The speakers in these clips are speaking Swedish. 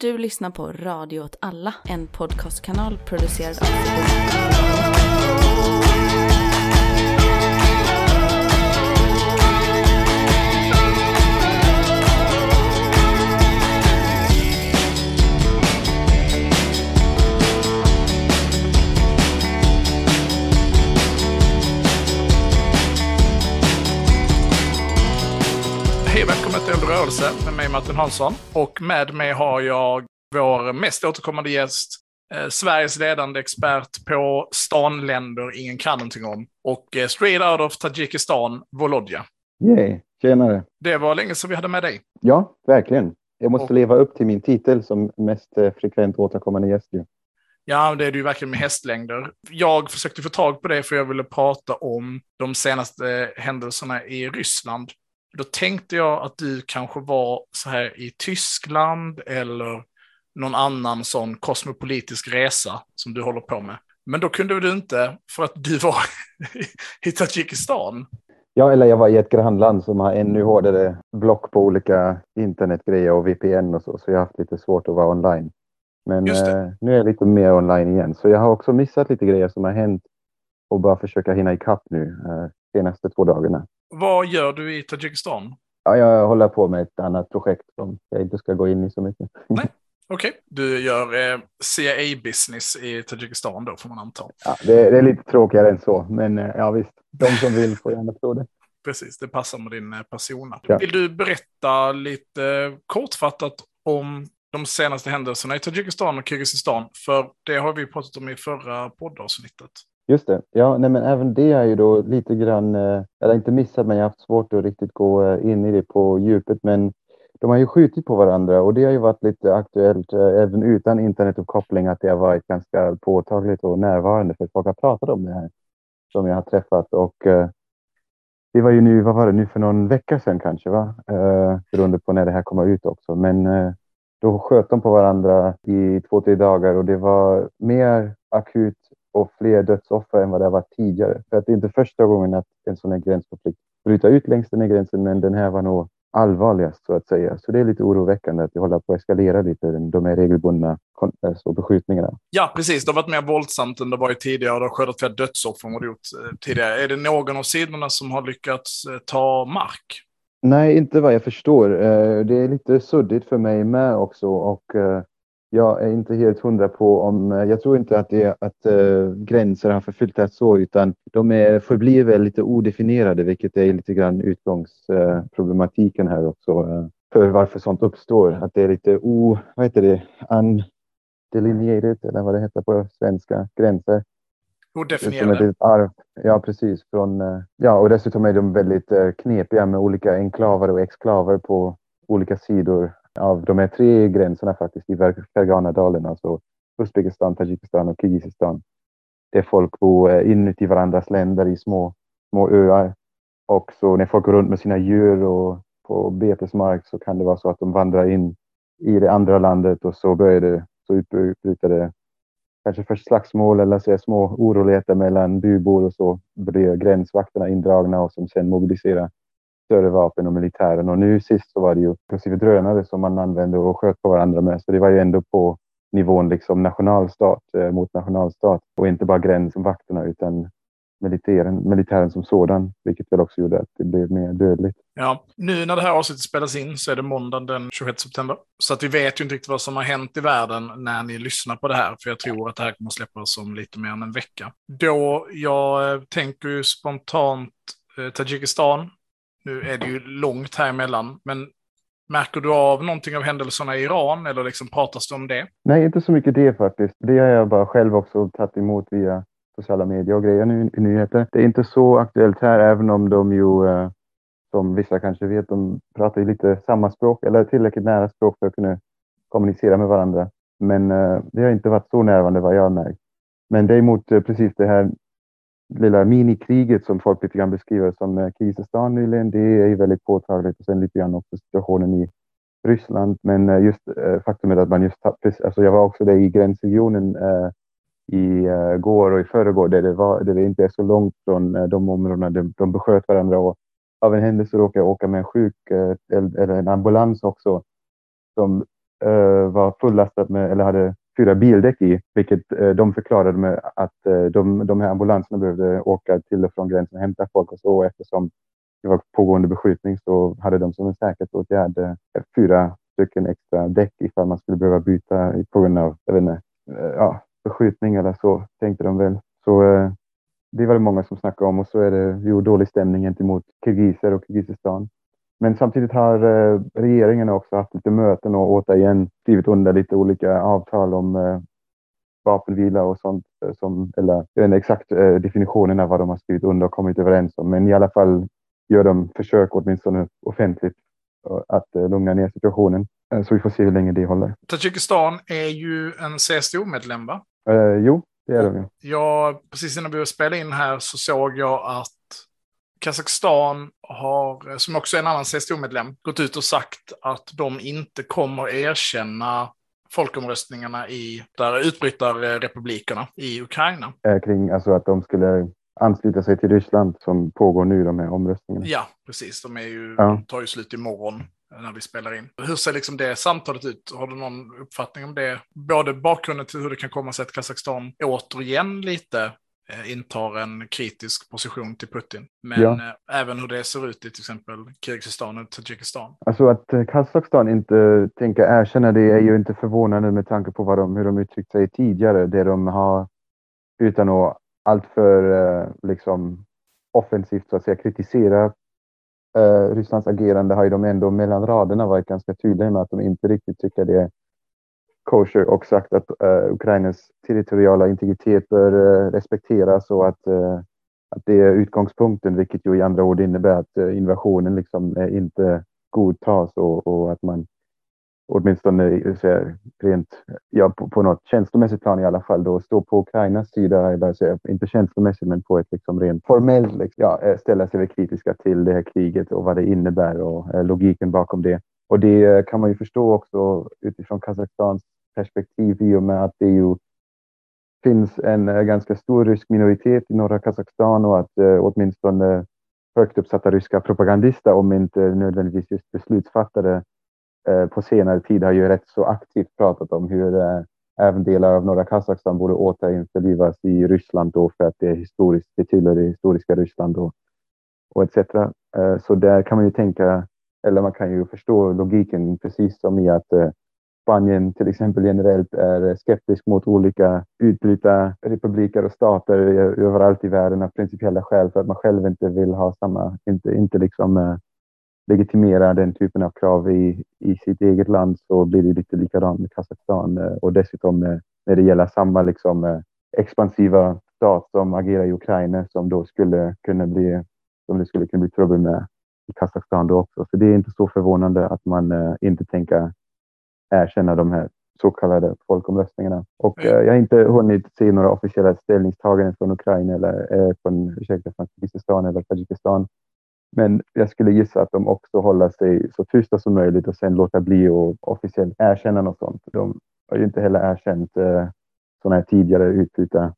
Du lyssnar på Radio åt alla, en podcastkanal producerad av rörelse med mig Martin Hansson. Och med mig har jag vår mest återkommande gäst, eh, Sveriges ledande expert på stanländer ingen kan någonting om. Och eh, straight out of Tadzjikistan, Volodja. Yay, tjenare. Det var länge sedan vi hade med dig. Ja, verkligen. Jag måste Och- leva upp till min titel som mest eh, frekvent återkommande gäst. ju. Ja, det är du ju verkligen med hästlängder. Jag försökte få tag på det för jag ville prata om de senaste händelserna i Ryssland. Då tänkte jag att du kanske var så här i Tyskland eller någon annan sån kosmopolitisk resa som du håller på med. Men då kunde du inte för att du var i Tadzjikistan. Ja, eller jag var i ett grannland som har ännu hårdare block på olika internetgrejer och VPN och så, så jag har haft lite svårt att vara online. Men eh, nu är jag lite mer online igen, så jag har också missat lite grejer som har hänt och bara försöka hinna ikapp nu eh, senaste två dagarna. Vad gör du i Tadzjikistan? Ja, jag håller på med ett annat projekt som jag inte ska gå in i så mycket. Okej, du gör eh, CIA-business i Tadzjikistan då får man anta. Ja, det, det är lite tråkigare än så, men eh, ja visst, de som vill får gärna tro det. Precis, det passar med din eh, persona. Ja. Vill du berätta lite eh, kortfattat om de senaste händelserna i Tadzjikistan och Kirgizistan? För det har vi pratat om i förra poddavsnittet. Just det. Ja, nej, men även det är ju då lite grann, eh, eller inte missat, men jag har haft svårt att riktigt gå eh, in i det på djupet. Men de har ju skjutit på varandra och det har ju varit lite aktuellt eh, även utan internetuppkoppling att det har varit ganska påtagligt och närvarande för folk har pratat om det här som jag har träffat och eh, det var ju nu, vad var det nu för någon vecka sedan kanske va? Eh, beroende på när det här kommer ut också. Men eh, då sköt de på varandra i två, tre dagar och det var mer akut och fler dödsoffer än vad det har varit tidigare. För att det är inte första gången att en sån här gränskonflikt bryter ut längs den här gränsen, men den här var nog allvarligast så att säga. Så det är lite oroväckande att det håller på att eskalera lite, de här regelbundna kon- alltså, beskjutningarna. Ja, precis. Det har varit mer våldsamt än det varit tidigare och det har skördat fler dödsoffer än vad det gjort eh, tidigare. Är det någon av sidorna som har lyckats eh, ta mark? Nej, inte vad jag förstår. Eh, Det är lite suddigt för mig med också och eh, jag är inte helt hundra på om, eh, jag tror inte att det att eh, gränser har förflyttats så utan de är, förblir väl lite odefinierade vilket är lite grann utgångsproblematiken här också eh, för varför sånt uppstår. Att det är lite o, vad heter det, undelineated eller vad det heter på svenska, gränser. Odefinierade. arv. Ja, precis. Från, ja, och dessutom är de väldigt knepiga med olika enklaver och exklaver på olika sidor av de här tre gränserna faktiskt i Ver- Ferganadalen, alltså Uzbekistan, Tadzjikistan och Kirgizistan. Där folk bor eh, inuti varandras länder i små, små öar. Och så när folk går runt med sina djur och på betesmark så kan det vara så att de vandrar in i det andra landet och så börjar det, så utbryter det kanske först slagsmål eller så är små oroligheter mellan bybor och så blir gränsvakterna indragna och som sen mobiliserar större vapen och militären. Och nu sist så var det ju inklusive drönare som man använde och sköt på varandra med. Så det var ju ändå på nivån liksom nationalstat eh, mot nationalstat och inte bara gränsvakterna utan militären, militären som sådan, vilket väl också gjorde att det blev mer dödligt. Ja, nu när det här avsnittet spelas in så är det måndag den 26 september. Så att vi vet ju inte riktigt vad som har hänt i världen när ni lyssnar på det här, för jag tror att det här kommer släppas om lite mer än en vecka. Då, jag eh, tänker ju spontant eh, Tadzjikistan. Nu är det ju långt här emellan, men märker du av någonting av händelserna i Iran, eller liksom pratas det om det? Nej, inte så mycket det faktiskt. Det har jag bara själv också tagit emot via sociala medier och grejer nu i nyheter. Det är inte så aktuellt här, även om de ju, eh, som vissa kanske vet, de pratar ju lite samma språk, eller tillräckligt nära språk för att kunna kommunicera med varandra. Men eh, det har inte varit så närvarande vad jag har märkt. Men däremot eh, precis det här lilla minikriget som folk lite grann beskriver som eh, Kirgizistan nyligen, det är ju väldigt påtagligt och sen lite grann också situationen i Ryssland. Men eh, just eh, faktumet att man just tappade, alltså jag var också där i gränsregionen eh, i eh, går och i förrgår där det, var, där det inte är så långt från eh, de områdena där de besköt varandra och av en händelse råkade jag åka med en sjuk eh, eller en ambulans också som eh, var fullastad med, eller hade fyra bildäck i, vilket eh, de förklarade med att eh, de, de här ambulanserna behövde åka till och från gränsen och hämta folk och så. Eftersom det var pågående beskjutning så hade de som en säkerhetsåtgärd eh, fyra stycken extra däck ifall man skulle behöva byta på grund av, jag vet inte, ja, beskjutning eller så, tänkte de väl. Så det var det många som snackade om och så är det ju dålig stämning gentemot kirgiser och Kirgizistan. Men samtidigt har eh, regeringen också haft lite möten och återigen skrivit under lite olika avtal om eh, vapenvila och sånt. Eh, som, eller den exakt definitionen av vad de har skrivit under och kommit överens om. Men i alla fall gör de försök åtminstone offentligt att lugna ner situationen. Så vi får se hur länge det håller. Tadzjikistan är ju en CSTO-medlem va? Eh, jo, det är de ju. Ja, precis innan vi började spela in här så såg jag att Kazakstan har, som också är en annan CSTO-medlem, gått ut och sagt att de inte kommer erkänna folkomröstningarna i där utbrytarrepublikerna i Ukraina. Eh, kring alltså att de skulle ansluta sig till Ryssland som pågår nu, de här omröstningarna. Ja, precis. De, är ju, ja. de tar ju slut imorgon när vi spelar in. Hur ser liksom det samtalet ut? Har du någon uppfattning om det? Både bakgrunden till hur det kan komma sig att Kazakstan återigen lite Eh, intar en kritisk position till Putin. Men ja. Eh, även hur det ser ut i till exempel Kirgizistan och Tadzjikistan. Alltså att eh, Kazakstan inte tänker erkänna det är ju inte förvånande med tanke på vad de, hur de uttryckt sig tidigare. Det de har, utan att alltför liksom, offensivt så att säga kritisera Rysslands agerande har ju de ändå mellan raderna varit ganska tydliga med att de inte riktigt tycker det är kosher och sagt att uh, Ukrainas territoriella integritet bör uh, respekteras och att, uh, att det är utgångspunkten, vilket ju i andra ord innebär att invasionen liksom inte godtas och, och att man åtminstone så rent, ja, på, på något känslomässigt plan i alla fall, då står på Ukrainas sida, eller så, inte känslomässigt men på ett liksom rent formellt, liksom, ja, ställa sig kritiska till det här kriget och vad det innebär och logiken bakom det. Och det kan man ju förstå också utifrån Kazakstans perspektiv i och med att det ju finns en eh, ganska stor rysk minoritet i norra Kazakstan och att eh, åtminstone högt uppsatta ryska propagandister, om inte nödvändigtvis just beslutsfattare, eh, på senare tid har ju rätt så aktivt pratat om hur eh, även delar av norra Kazakstan borde återinförlivas i Ryssland då för att det är historiskt, det tillhör det historiska Ryssland och, och etc. Eh, så där kan man ju tänka, eller man kan ju förstå logiken precis som i att eh, Spanien till exempel generellt är skeptisk mot olika utbryta republiker och stater överallt i världen av principiella skäl för att man själv inte vill ha samma, inte, inte liksom eh, legitimera den typen av krav i, i sitt eget land så blir det lite likadant med Kazakstan eh, och dessutom eh, när det gäller samma liksom expansiva stat som agerar i Ukraina som då skulle kunna bli, som det skulle kunna bli trubbel med i Kazakstan då också. Så det är inte så förvånande att man inte tänker erkänna de här så kallade folkomröstningarna. Och eh, jag har inte hunnit se några officiella ställningstaganden från Ukraina eller eh, från, ursäkta, från Kirgizistan eller Tadzjikistan. Men jag skulle gissa att de också håller sig så tysta som möjligt och sen låta bli att officiellt erkänna något sånt. De har ju inte heller erkänt eh, sådana här tidigare utbyta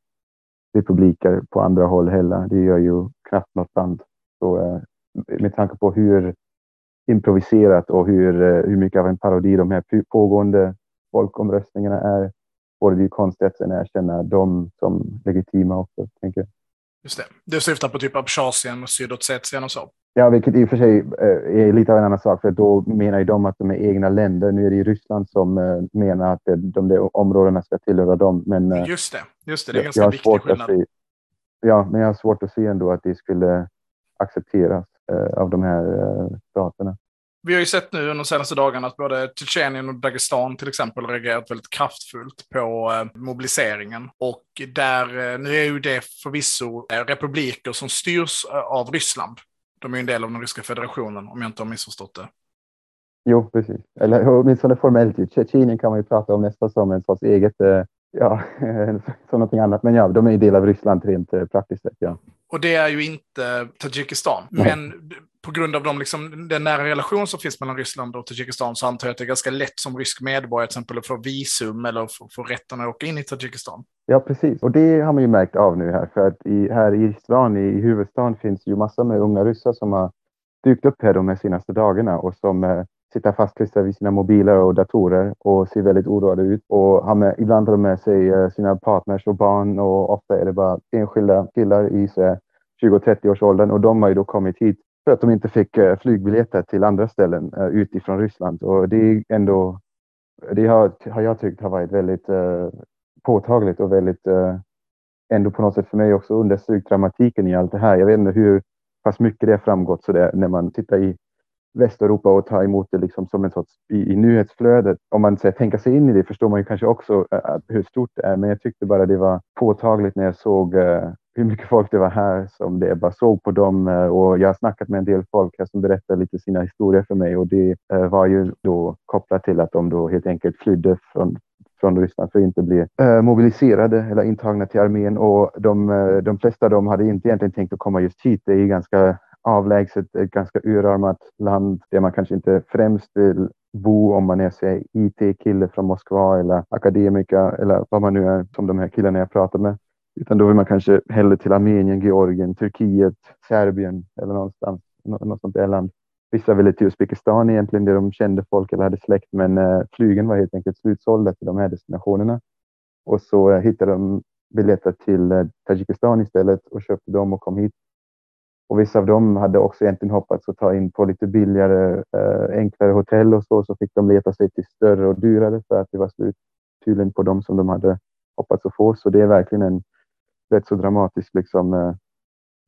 republiker på andra håll heller. Det gör ju knappt något land. Så eh, med tanke på hur improviserat och hur, eh, hur mycket av en parodi de här pågående folkomröstningarna är. Vore det ju konstigt att sen erkänna dem som legitima också, tänker jag. Just det. Du syftar på typ Abchazien och Sydossetien och så? Ja, vilket i och för sig eh, är lite av en annan sak, för då menar ju de att de är egna länder. Nu är det ju Ryssland som eh, menar att de där områdena ska tillhöra dem. Men, just det, just det, det är ganska viktig skillnad. Se, ja, men jag har svårt att se ändå att det skulle accepteras. Eh, av de här eh, staterna. Vi har ju sett nu under de senaste dagarna att både Tjetjenien och Dagestan till exempel reagerat väldigt kraftfullt på eh, mobiliseringen. Och där, nu är ju det förvisso republiker som styrs av Ryssland. De är ju en del av den ryska federationen om jag inte har missförstått det. Jo, precis. Eller åtminstone formellt. Tjetjenien kan man ju prata om nästan som en sorts eget, ja, som någonting annat. Men ja, de är ju del av Ryssland rent praktiskt sett, ja. Och det är ju inte Tadzjikistan. Men på grund av de, liksom, den nära relation som finns mellan Ryssland och Tadzjikistan så antar jag att det är ganska lätt som rysk medborgare till exempel att få visum eller få, få rätten att åka in i Tadzjikistan. Ja, precis. Och det har man ju märkt av nu här. För att i, här i stan, i huvudstaden, finns ju massor med unga ryssar som har dykt upp här de här senaste dagarna och som eh, sitta fastklistrade vid sina mobiler och datorer och ser väldigt oroade ut. Och har med, ibland har de med sig sina partners och barn och ofta är det bara enskilda killar i 20-30-årsåldern och de har ju då kommit hit för att de inte fick eh, flygbiljetter till andra ställen eh, utifrån Ryssland. Och det är ändå, det har, har jag tyckt har varit väldigt eh, påtagligt och väldigt ändå på något sätt för mig också understrykt dramatiken i allt det här. Jag vet inte hur pass mycket det har framgått så det, när man tittar i Västeuropa och ta emot det liksom som en sorts i, i nyhetsflödet. Om man säger tänka sig in i det förstår man ju kanske också uh, hur stort det är. Men jag tyckte bara det var påtagligt när jag såg uh, hur mycket folk det var här som det bara såg på dem. Uh, och jag har snackat med en del folk här som berättar lite sina historier för mig och det var ju då kopplat till att de då helt enkelt flydde från från Ryssland för att inte bli eh, mobiliserade eller intagna till armén. Och de, de flesta av dem hade inte egentligen tänkt att komma just hit. Det är ganska avlägset, ett ganska urarmat land där man kanske inte främst vill bo om man är IT-kille från Moskva eller akademiker eller vad man nu är som de här killarna jag pratar med. Utan då vill man kanske hellre till Armenien, Georgien, Turkiet, Serbien eller någonstans, något sånt där land. Vissa ville till Uzbekistan egentligen där de kände folk eller hade släkt men eh, flygen var helt enkelt slutsålda till de här destinationerna. Och så eh, hittade de biljetter till eh, Tadzjikistan istället och köpte dem och kom hit. Och vissa av dem hade också egentligen hoppats att ta in på lite billigare, eh, enklare hotell och så, så fick de leta sig till större och dyrare för att det var slut tydligen på dem som de hade hoppats att få. Så det är verkligen en rätt så dramatisk liksom, eh,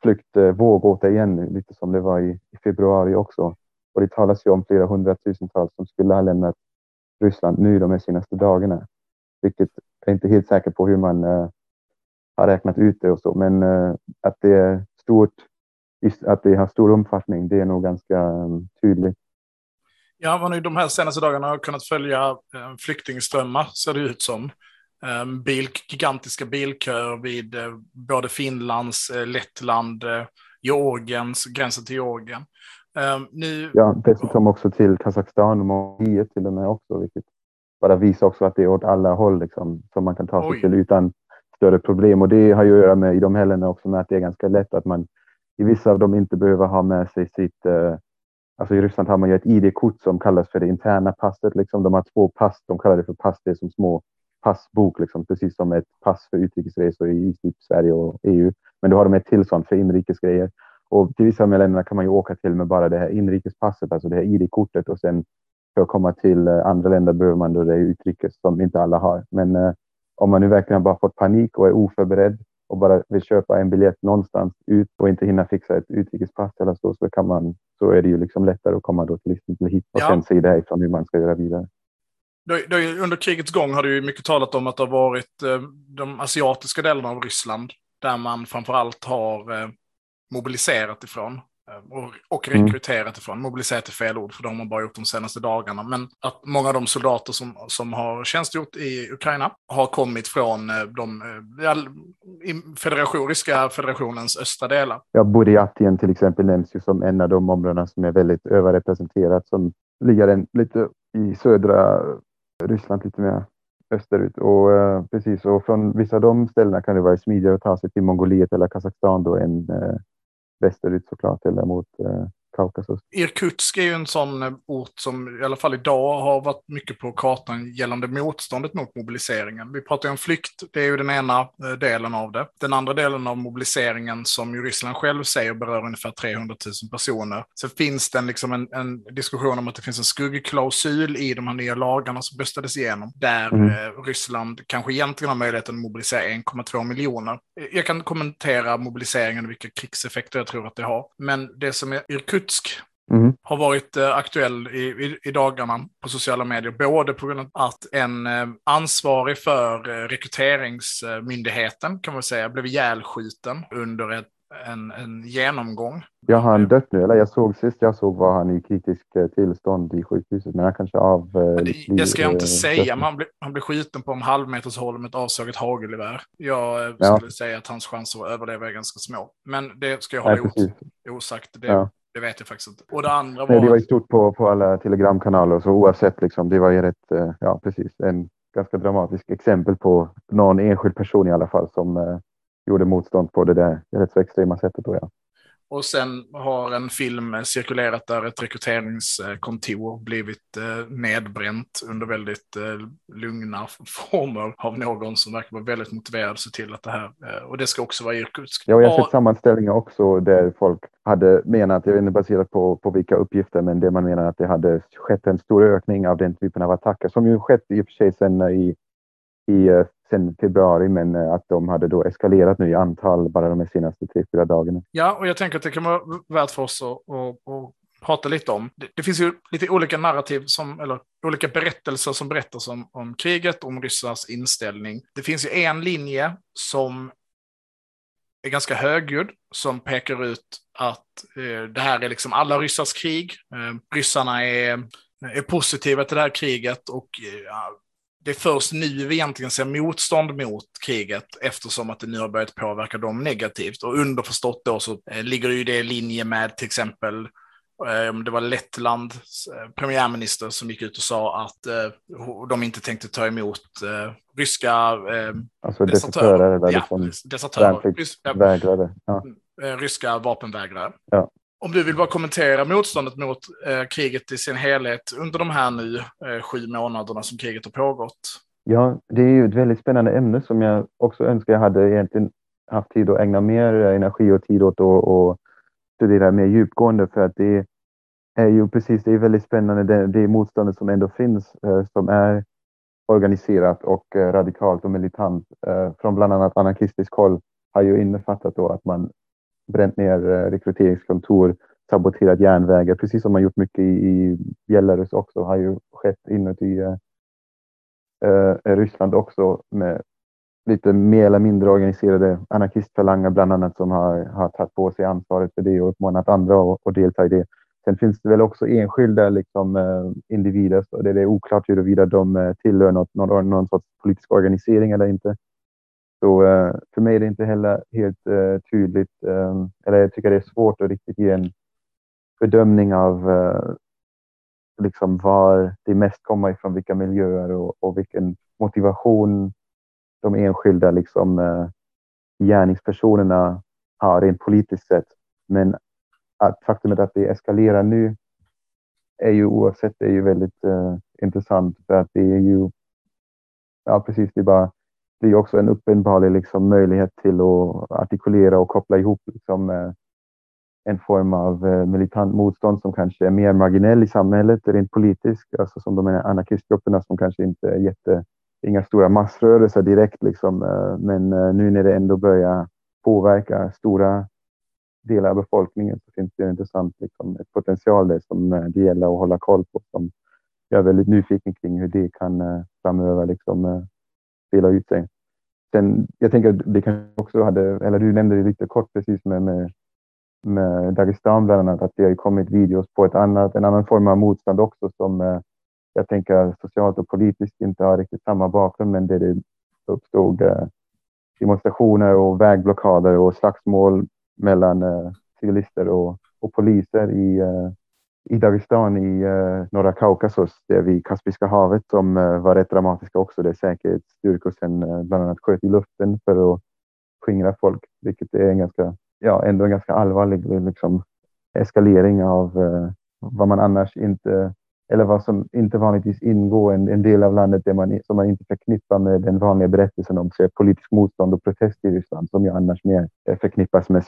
flyktvåg återigen, lite som det var i, i februari också. Och det talas ju om flera hundratusentals som skulle ha lämnat Ryssland nu de här senaste dagarna. Vilket jag är inte helt säker på hur man eh, har räknat ut det och så, men eh, att det är stort, att det har stor omfattning, det är nog ganska um, tydligt. Ja, har ju de här senaste dagarna har kunnat följa uh, flyktingströmmar, ser det ut som. Ehm, bil, gigantiska bilköer vid eh, både Finlands, eh, Lettland, eh, Georgiens, gränsen till Georgien. Ehm, nu... Ja, dessutom också till Kazakstan och Mongoliet till och med också, vilket bara visar också att det är åt alla håll liksom, som man kan ta sig Oj. till utan större problem. Och det har ju att göra med i de här länderna också med att det är ganska lätt att man i vissa av dem inte behöver ha med sig sitt eh, Alltså i Ryssland har man ju ett ID-kort som kallas för det interna passet. Liksom. De har två pass, de kallar det för pass, det är som små passbok, liksom, precis som ett pass för utrikesresor i typ Sverige och EU. Men då har de ett till sånt för inrikesgrejer. Och till vissa av länderna kan man ju åka till med bara det här inrikespasset, alltså det här ID-kortet och sen för att komma till eh, andra länder behöver man då det utrikes som inte alla har. Men eh, om man nu verkligen bara fått panik och är oförberedd och bara vill köpa en biljett någonstans ut och inte hinna fixa ett utrikespass eller så, så, kan man, så är det ju liksom lättare att komma då till exempel hit och ja. sen se därifrån hur man ska göra vidare. Det, det, under krigets gång har det ju mycket talat om att det har varit eh, de asiatiska delarna av Ryssland där man framförallt har eh, mobiliserat ifrån. Eh, och, och mm. rekryterat mm. ifrån. Mobiliserat är fel ord, för de har bara gjort de senaste dagarna. Men att många av de soldater som, som har tjänstgjort i Ukraina har kommit från eh, de ja, federation, ryska federationens östra delar. Ja, Buryatien till exempel nämns ju som en av de områdena som är väldigt överrepresenterat, som ligger en, lite i södra Ryssland lite mer österut. Och eh, precis, och från vissa av de ställena kan det vara smidigare att ta sig till Mongoliet eller Kazakstan då än eh, västerut såklart, eller mot eh, Kaukasus. Irkutsk är ju en sån eh, ort som i alla fall idag har varit mycket på kartan gällande motståndet mot mobiliseringen. Vi pratar ju om flykt, det är ju den ena eh, delen av det. Den andra delen av mobiliseringen som ju Ryssland själv säger berör ungefär 300 000 personer. Så finns det liksom en, en diskussion om att det finns en skuggklausul i de här nya lagarna som röstades igenom, där mm. eh, Ryssland kanske egentligen har möjligheten att mobilisera 1,2 miljoner. Jag kan kommentera mobiliseringen och vilka krigseffekter jag tror att det har. Men det som är Irkutsk Lutsk mm. har varit eh, aktuell i, i, i, dagarna på sociala medier. Både på grund av att en eh, ansvarig för eh, rekryteringsmyndigheten, kan man säga, blev ihjälskjuten under ett en, en genomgång. Ja, har han dött nu? Eller jag såg sist jag såg var han i kritisk tillstånd i sjukhuset, men han kanske av... Det, det ska jag inte säga, men han blev, han blev skjuten på en halv meters håll med ett avslaget hagelgevär. Jag skulle ja. säga att hans chanser att överleva är ganska små. Men det ska jag hålla Nej, osagt. Det, ja. Det vet jag faktiskt inte. Och det andra var... Nej, det var ju stort på, på alla telegramkanaler, så oavsett liksom, det var ju rätt, eh, ja precis, en ganska dramatisk exempel på någon enskild person i alla fall som eh, gjorde motstånd på det där rätt så extrema sättet. Då, ja. Och sen har en film cirkulerat där ett rekryteringskontor blivit eh, nedbränt under väldigt eh, lugna former av någon som verkar vara väldigt motiverad att se till att det här, eh, och det ska också vara Irkutsk. Ja, jag har sett sammanställningar också där folk hade menat, jag vet inte baserat på, på vilka uppgifter, men det man menar att det hade skett en stor ökning av den typen av attacker som ju skett i och för sig sen i, i sen februari, men eh, att de hade då eskalerat nu i antal bara de senaste tre, fyra dagarna. Ja, och jag tänker att det kan vara värt för oss att, att, att prata lite om. Det, det, finns ju lite olika narrativ, som, eller olika berättelser som berättas om, om kriget, om ryssarnas inställning. Det finns ju en linje som är ganska högljudd, som pekar ut att eh, det här är liksom alla ryssars krig. Eh, ryssarna är, är positiva till det här kriget och eh, det är först nu vi egentligen ser motstånd mot kriget eftersom att det nu har börjat påverka dem negativt. Och underförstått då så eh, ligger det ju det i linje med till exempel eh, om det var Lettlands eh, premiärminister som gick ut och sa att de inte tänkte ta emot ryska alltså desertörer. Ja, liksom desertörer. Rys, vägrade. Ja. Ryska vapenvägrare. Ja. Om du vill bara kommentera motståndet mot eh, kriget i sin helhet under de här nu eh, sju månaderna som kriget har pågått. Ja, det är ju ett väldigt spännande ämne som jag också önskar jag hade egentligen haft tid att ägna mer eh, energi och tid åt och, och studera mer djupgående för att det är ju precis, det är väldigt spännande det, det motståndet som ändå finns eh, som är organiserat och eh, radikalt och militant eh, från bland annat anarkistisk håll har ju innefattat då att man bränt ner eh, rekryteringskontor, saboterat järnvägar, precis som man gjort mycket i, Belarus också, har ju skett inuti uh, Ryssland också med lite mer eller mindre organiserade anarkistfalanger bland annat som har, har tagit på sig ansvaret för det och uppmanat andra att delta i det. Sen finns det väl också enskilda liksom, uh, individer, så det är oklart huruvida de tillhör något, någon, någon sorts politisk organisering eller inte. Så eh, för mig är det inte heller helt eh, tydligt, eh, eller jag tycker det är svårt att riktigt ge en bedömning av eh, liksom var det mest kommer ifrån, vilka miljöer och, och vilken motivation de enskilda liksom, eh, gärningspersonerna har rent politiskt sett. Men att faktumet att det eskalerar nu är ju oavsett är ju väldigt uh, intressant för att det är ju, ja precis, det är bara det är också en uppenbar liksom, möjlighet till att artikulera och koppla ihop liksom, eh, en form av eh, militant motstånd som kanske är mer marginell i samhället rent politiskt, alltså som de här anarkistgrupperna som kanske inte är jätte, inga stora massrörelser direkt liksom, eh, men nu när det ändå börjar påverka stora delar av befolkningen så finns det en intressant liksom, ett potential där som det gäller att hålla koll på. Som jag är väldigt nyfiken kring hur det kan framöver liksom, spela ut sig. Sen, jag tänker att vi kan också hade, eller du nämnde det lite kort precis med, med, med Dagestan bland annat, att det har kommit videos på ett annat, en annan form av motstånd också som eh, jag tänker socialt och politiskt inte har riktigt samma bakgrund, men där det uppstod eh, demonstrationer och vägblockader och slagsmål mellan eh, civilister och, och poliser i i Dagestan i uh, norra Kaukasus, där vid Kaspiska havet, som uh, var rätt dramatiska också, där säkerhetsstyrkor sen uh, eh, bland annat sköt i luften för att skingra folk, vilket är en ganska, ja, ändå en ganska allvarlig liksom, eskalering av vad man annars inte, eller vad som inte vanligtvis ingår en, en del av landet där man, som man inte förknippar med den vanliga berättelsen om politisk motstånd och protest i Ryssland, som ju annars mer förknippas med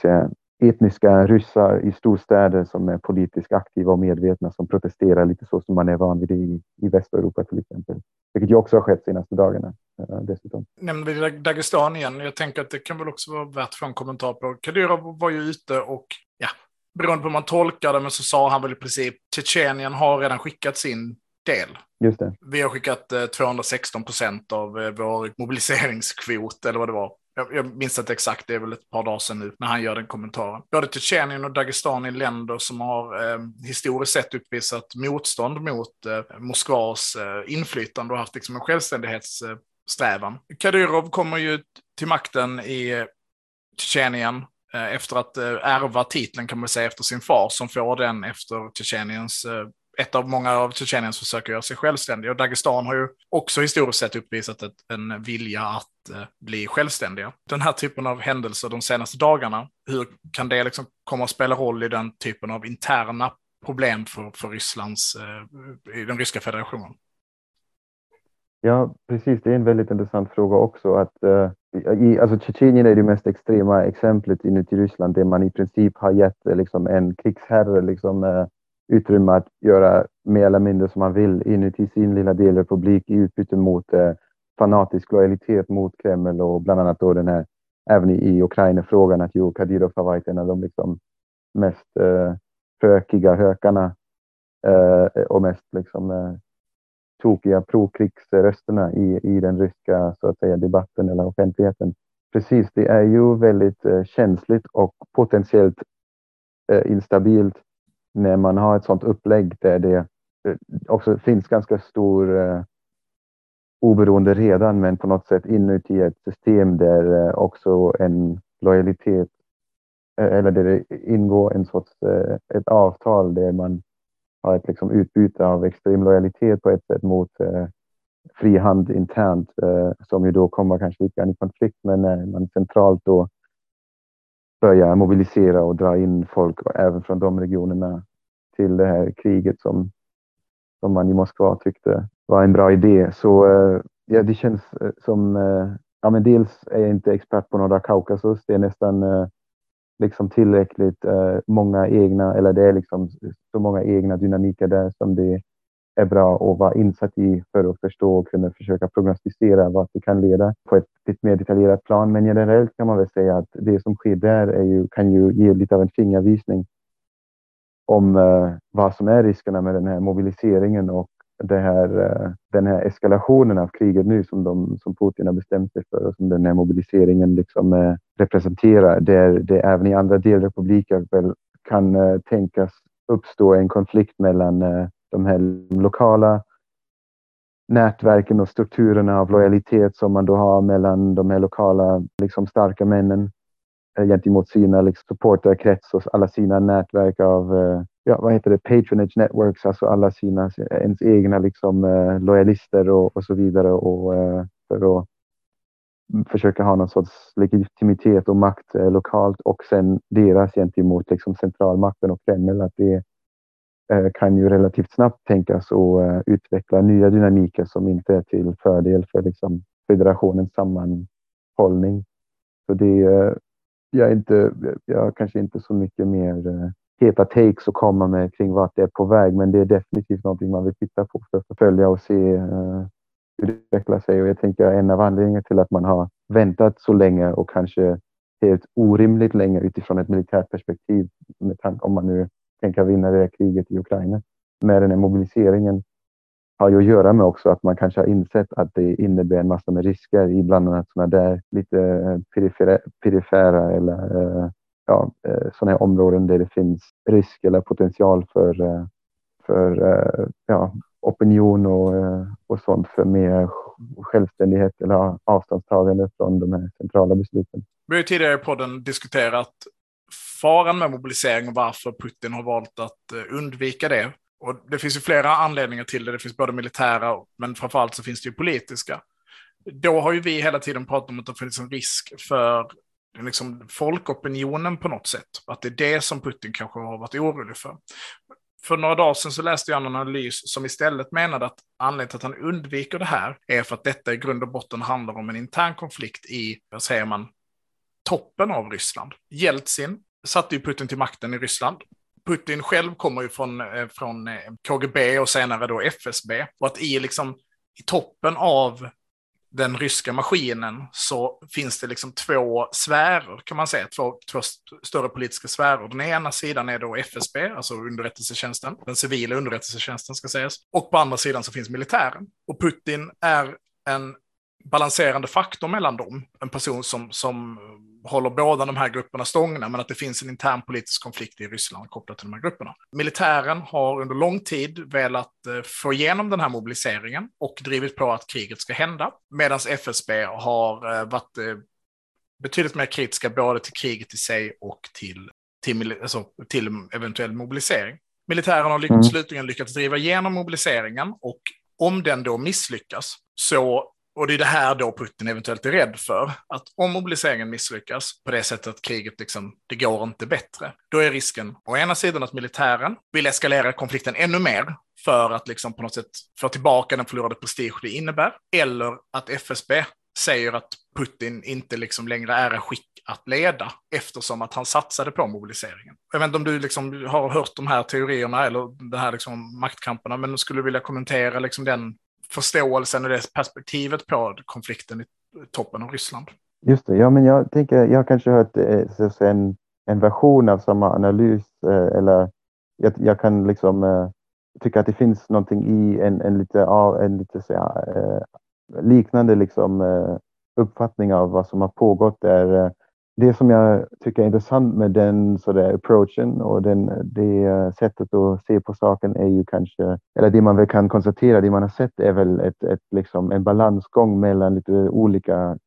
etniska ryssar i storstäder som är politiskt aktiva och medvetna som protesterar lite så som man är van vid i, i Västeuropa till exempel. Vilket ju också har skett de senaste dagarna uh, dessutom. Nämner vi Dagestan igen, jag tänker att det kan väl också vara värt att få en kommentar på. Kadyrov var ju ute och ja, beroende på hur man tolkar det, men så sa han väl i princip Tjetjenien har redan skickat sin del. Just det. Vi har skickat eh, 216 procent av eh, vår mobiliseringskvot, eller vad det var. Jag, jag minns inte exakt, det är väl ett par dagar sedan nu, när han gör den kommentaren. Både Tjetjenien och Dagestan är länder som har eh, historiskt sett uppvisat motstånd mot eh, Moskvas eh, inflytande och haft liksom en självständighetssträvan. Kadyrov kommer ju till makten i eh, Tjetjenien eh, efter att eh, ärva titeln kan man säga efter sin far som får den efter Tjetjeniens eh, ett av många av Tjetjeniens försök att göra sig självständiga. Och Dagestan har ju också historiskt sett uppvisat ett, en vilja att eh, bli självständiga. Den här typen av händelser de senaste dagarna, hur kan det liksom komma att spela roll i den typen av interna problem för, för Rysslands, eh, i den ryska federationen? Ja, precis. Det är en väldigt intressant fråga också. Att, eh, i, alltså Tjetjenien är det mest extrema exemplet inuti Ryssland där man i princip har gett eh, liksom, en krigsherre liksom, eh, utrymme att göra mer eller mindre som man vill inuti sin lilla delrepublik i utbyte mot eh, fanatisk lojalitet mot Kreml och bland annat då den här, även i, Ukraina-frågan, att jo, Kadyrov har varit en av de liksom, mest eh, fökiga hökarna eh, och mest liksom, eh, tokiga prokrigsrösterna i, i den ryska så att säga, debatten eller offentligheten. Precis, det är ju väldigt eh, känsligt och potentiellt eh, instabilt när man har ett sådant upplägg där det eh, också finns ganska stor eh, oberoende redan, men på något sätt inuti ett system där eh, också en lojalitet eh, eller där det ingår en sorts eh, ett avtal där man har ett liksom utbyte av extrem lojalitet på ett sätt mot eh, frihand internt eh, som ju då kommer kanske lite grann i konflikt men när man centralt då börja mobilisera och dra in folk även från de regionerna till det här kriget som, som man i Moskva tyckte var en bra idé. Så eh, ja, det känns eh, som, eh, ja men dels är jag inte expert på norra Kaukasus, det är nästan liksom tillräckligt många egna, eller det är liksom så många egna dynamiker där som det är bra att vara insatt i för att förstå och kunna försöka prognostisera vart det kan leda på ett lite mer detaljerat plan. Men generellt kan man väl säga att det som sker där är ju, kan ju ge lite av en fingervisning om eh, vad som är riskerna med den här mobiliseringen och det här, eh, den här eskalationen av kriget nu som, de, som Putin har bestämt sig för och som den här mobiliseringen liksom, eh, representerar. Där det även i andra delrepubliker väl kan eh, tänkas uppstå en konflikt mellan eh, de här lokala nätverken och strukturerna av lojalitet som man då har mellan de här lokala liksom starka männen eh, gentemot sina liksom, supporterkrets och alla sina nätverk av eh, ja, vad heter det, patronage networks, alltså alla sina, ens egna liksom, eh, lojalister och, och så vidare och för att försöka ha någon sorts legitimitet och makt lokalt och sen deras gentemot liksom, centralmakten och Kreml. Att det Eh, kan ju relativt snabbt tänkas och eh, utveckla nya dynamiker som inte är till fördel för liksom federationens sammanhållning. Så det, eh, jag, är inte, jag har kanske inte så mycket mer eh, heta takes att komma med kring vart det är på väg, men det är definitivt någonting man vill titta på för att följa och se hur det utvecklar sig. Och jag tänker en av anledningarna till att man har väntat så länge och kanske helt orimligt länge utifrån ett militärt perspektiv, med tanke om man nu tänka vinna det kriget i Ukraina. Med den här mobiliseringen har ju att göra med också att man kanske har insett att det innebär en massa med risker i bland annat sådana där lite eh, perifera, perifera eller eh, ja, eh, sådana här områden där det finns risk eller potential för, för ja, opinion och, och sånt för mer självständighet eller avståndstagande från de här centrala besluten. Vi har ju tidigare i podden diskuterat faran med mobilisering och varför Putin har valt att eh, undvika det. Och det finns ju flera anledningar till det. Det finns både militära, men framförallt så finns det ju politiska. Då har ju vi hela tiden pratat om att det finns en risk för liksom, folkopinionen på något sätt. Att det är det som Putin kanske har varit orolig för. För några dagar sedan så läste jag en analys som istället menade att anledningen till att han undviker det här är för att detta i grund och botten handlar om en intern konflikt i, vad säger man, toppen av Ryssland. Jeltsin satte ju Putin till makten i Ryssland. Putin själv kommer ju från, eh, från eh, KGB och senare då FSB. Och att i, liksom, i toppen av den ryska maskinen så finns det liksom två sfärer kan man säga, två, två större politiska sfärer. Den ena sidan är då FSB, alltså underrättelsetjänsten, den civila underrättelsetjänsten ska sägas, och på andra sidan så finns militären. Och Putin är en balanserande faktor mellan dem, en person som, som håller båda de här grupperna stångna, men att det finns en intern politisk konflikt i Ryssland kopplat till de här grupperna. Militären har under lång tid velat eh, få igenom den här mobiliseringen och drivit på att kriget ska hända, medan FSB har eh, varit eh, betydligt mer kritiska både till kriget i sig och till, till, alltså, till eventuell mobilisering. Militären har Mm. slutligen lyckats driva igenom mobiliseringen och om den då misslyckas, så, och det är det här då Putin eventuellt är rädd för, att om mobiliseringen misslyckas på det sättet att kriget liksom, det går inte bättre, då är risken å ena sidan att militären vill eskalera konflikten ännu mer för att liksom på något sätt få tillbaka den förlorade prestige det innebär, eller att FSB säger att Putin inte liksom längre är i skick att leda eftersom att han satsade på mobiliseringen. Jag vet inte om du liksom har hört de här teorierna eller de här liksom maktkamperna, men skulle du vilja kommentera liksom den förståelsen och det perspektivet på konflikten i toppen av Ryssland? Just det, ja men jag tänker, jag har kanske hört eh, en, en version av samma analys eh, eller jag, jag kan liksom eh, tycka att det finns någonting i en, en lite, en lite så ja, eh, liknande liksom, eh, uppfattning av vad som har pågått där. Eh, det som jag tycker är intressant med den så där, approachen och den, det eh, sättet att se på saken är ju kanske, eller det man väl kan konstatera, det man har sett är väl ett, ett, liksom en balansgång mellan lite olika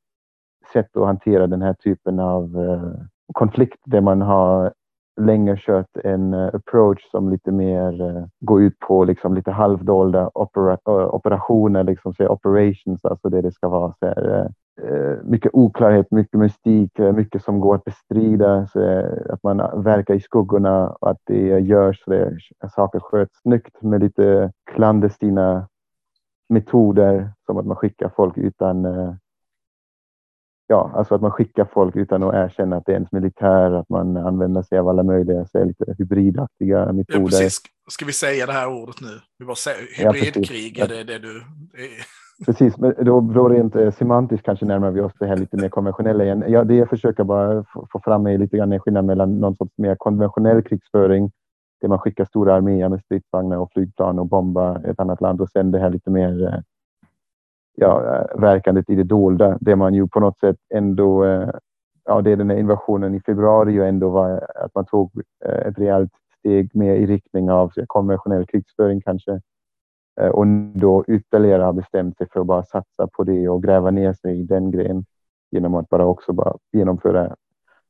sätt att hantera den här typen av eh, konflikt där man har länge kört en uh, approach som lite mer uh, går ut på liksom lite halvdolda opera uh, operationer, liksom så operations, alltså det det ska vara så här, Eh, mycket oklarhet, mycket mystik, eh, mycket som går att bestrida, så eh, att man verkar i skuggorna och att det görs, så det, saker sköts snyggt med lite klandestina metoder som att man skickar folk utan ja, alltså att man skickar folk utan att erkänna att det är ens militär, att man använder sig av alla möjliga så lite hybridaktiga metoder. Ja, precis. Ska vi säga det här ordet nu? Vi bara säger hybridkrig, ja, är det det du... Precis, men då, då rent eh, semantiskt kanske närmar vi oss det här lite mer konventionella igen. Ja, det jag försöker bara få fram är lite grann en skillnad mellan någon sorts mer konventionell krigsföring, där man skickar stora arméer med stridsvagnar och flygplan och bombar ett annat land och sen det här lite mer eh, ja, eh, verkandet i det dolda, det man ju på något sätt ändå, eh, ja, det den här invasionen i februari ju ändå var eh, att man tog eh, ett rejält steg mer i riktning av konventionell krigsföring kanske. Eh, och då ytterligare har bestämt sig för att bara satsa på det och gräva ner sig i den grejen genom att bara också bara genomföra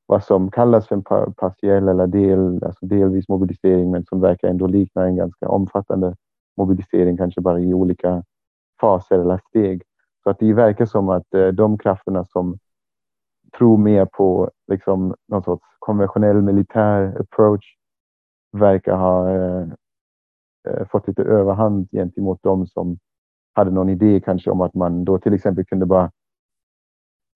vad som kallas för en partiell eller del, alltså delvis mobilisering, men som verkar ändå likna en ganska omfattande mobilisering, kanske bara i olika faser eller steg. Så att det verkar som att eh, de krafterna som tror mer på liksom, någon sorts konventionell militär approach verkar ha eh, eh, fått lite överhand gentemot de som hade någon idé kanske om att man då till exempel kunde bara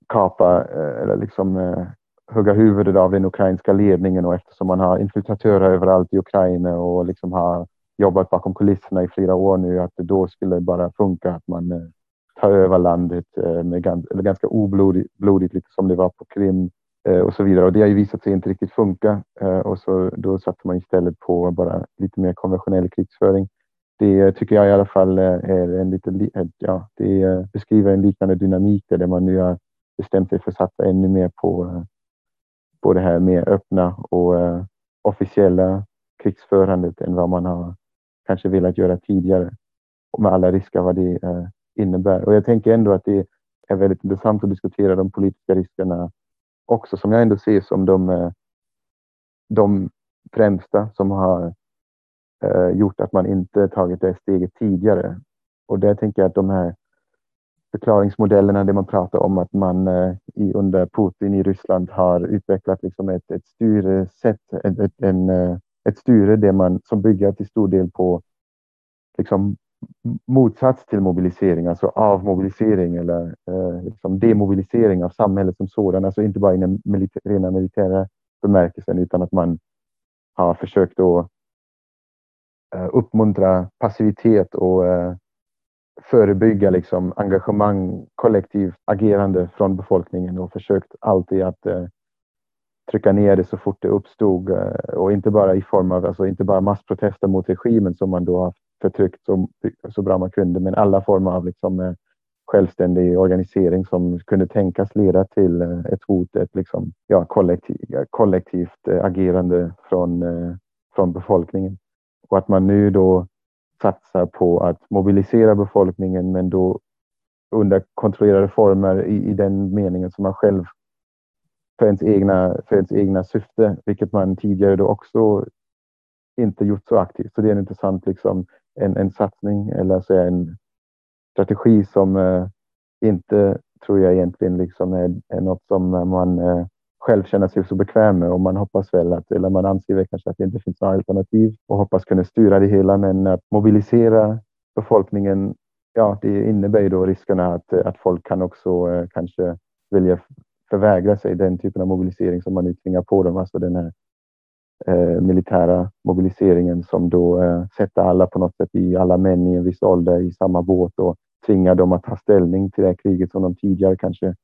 kapa eh, eller liksom eh, hugga huvudet av den ukrainska ledningen och eftersom man har infiltratörer överallt i Ukraina och liksom har jobbat bakom kulisserna i flera år nu, att det då skulle bara funka att man eh, tar över landet eh, med eller ganska oblodigt, blodigt, lite som det var på Krim eh, och så vidare. Och det har ju visat sig inte riktigt funka eh, och så då satte man istället på bara lite mer konventionell krigsföring. Det tycker jag i alla fall eh, är en lite, eh, ja, det beskriver en liknande dynamik där man nu har bestämt sig för att satsa ännu mer på, på det här mer öppna och officiella krigsförandet än vad man har kanske velat göra tidigare. Och med alla risker vad det eh, innebär. Och jag tänker ändå att det är väldigt intressant att diskutera de politiska riskerna också, som jag ändå ser som de, eh, de främsta som har eh, gjort att man inte tagit det steget tidigare. Och där tänker jag att de här förklaringsmodellerna det man pratar om att man eh, i, under Putin i Ryssland har utvecklat liksom ett, ett styresätt, ett, ett, en, eh, ett styre där man, som bygger till stor del på liksom, motsats till mobilisering, alltså avmobilisering eller eh, liksom demobilisering av samhället som sådan, alltså inte bara i den milita rena militära bemärkelsen utan att man har försökt att eh, uppmuntra passivitet och eh, förebygga liksom, engagemang, kollektivt agerande från befolkningen och försökt alltid att eh, trycka ner det så fort det uppstod eh, och inte bara i form av, alltså inte bara massprotester mot regimen som man då har förtryckt så, så bra man kunde, men alla former av liksom, eh, självständig organisering som kunde tänkas leda till eh, ett hot, ett liksom, ja, kollektiv, kollektivt agerande från, från befolkningen. Och att man nu då satsar på att mobilisera befolkningen men då under kontrollerade former i, i den meningen som man själv för ens egna, för ens egna syfte, vilket man tidigare då också inte gjort så aktivt. Så det är en intressant liksom, en, en satsning eller så en strategi som eh, inte tror jag egentligen liksom är, är något som man eh, själv känner sig så bekväm med och man hoppas väl att, eller man anser väl kanske att det inte finns några alternativ och hoppas kunna styra det hela. Men att mobilisera befolkningen, ja, det innebär ju då riskerna att, att folk kan också eh, kanske vilja förvägra sig den typen av mobilisering som man nu tvingar på dem, alltså den här eh, militära mobiliseringen som då eh, sätter alla på något sätt i alla män i en viss ålder i samma båt och tvingar dem att ta ställning till det här kriget som de tidigare kanske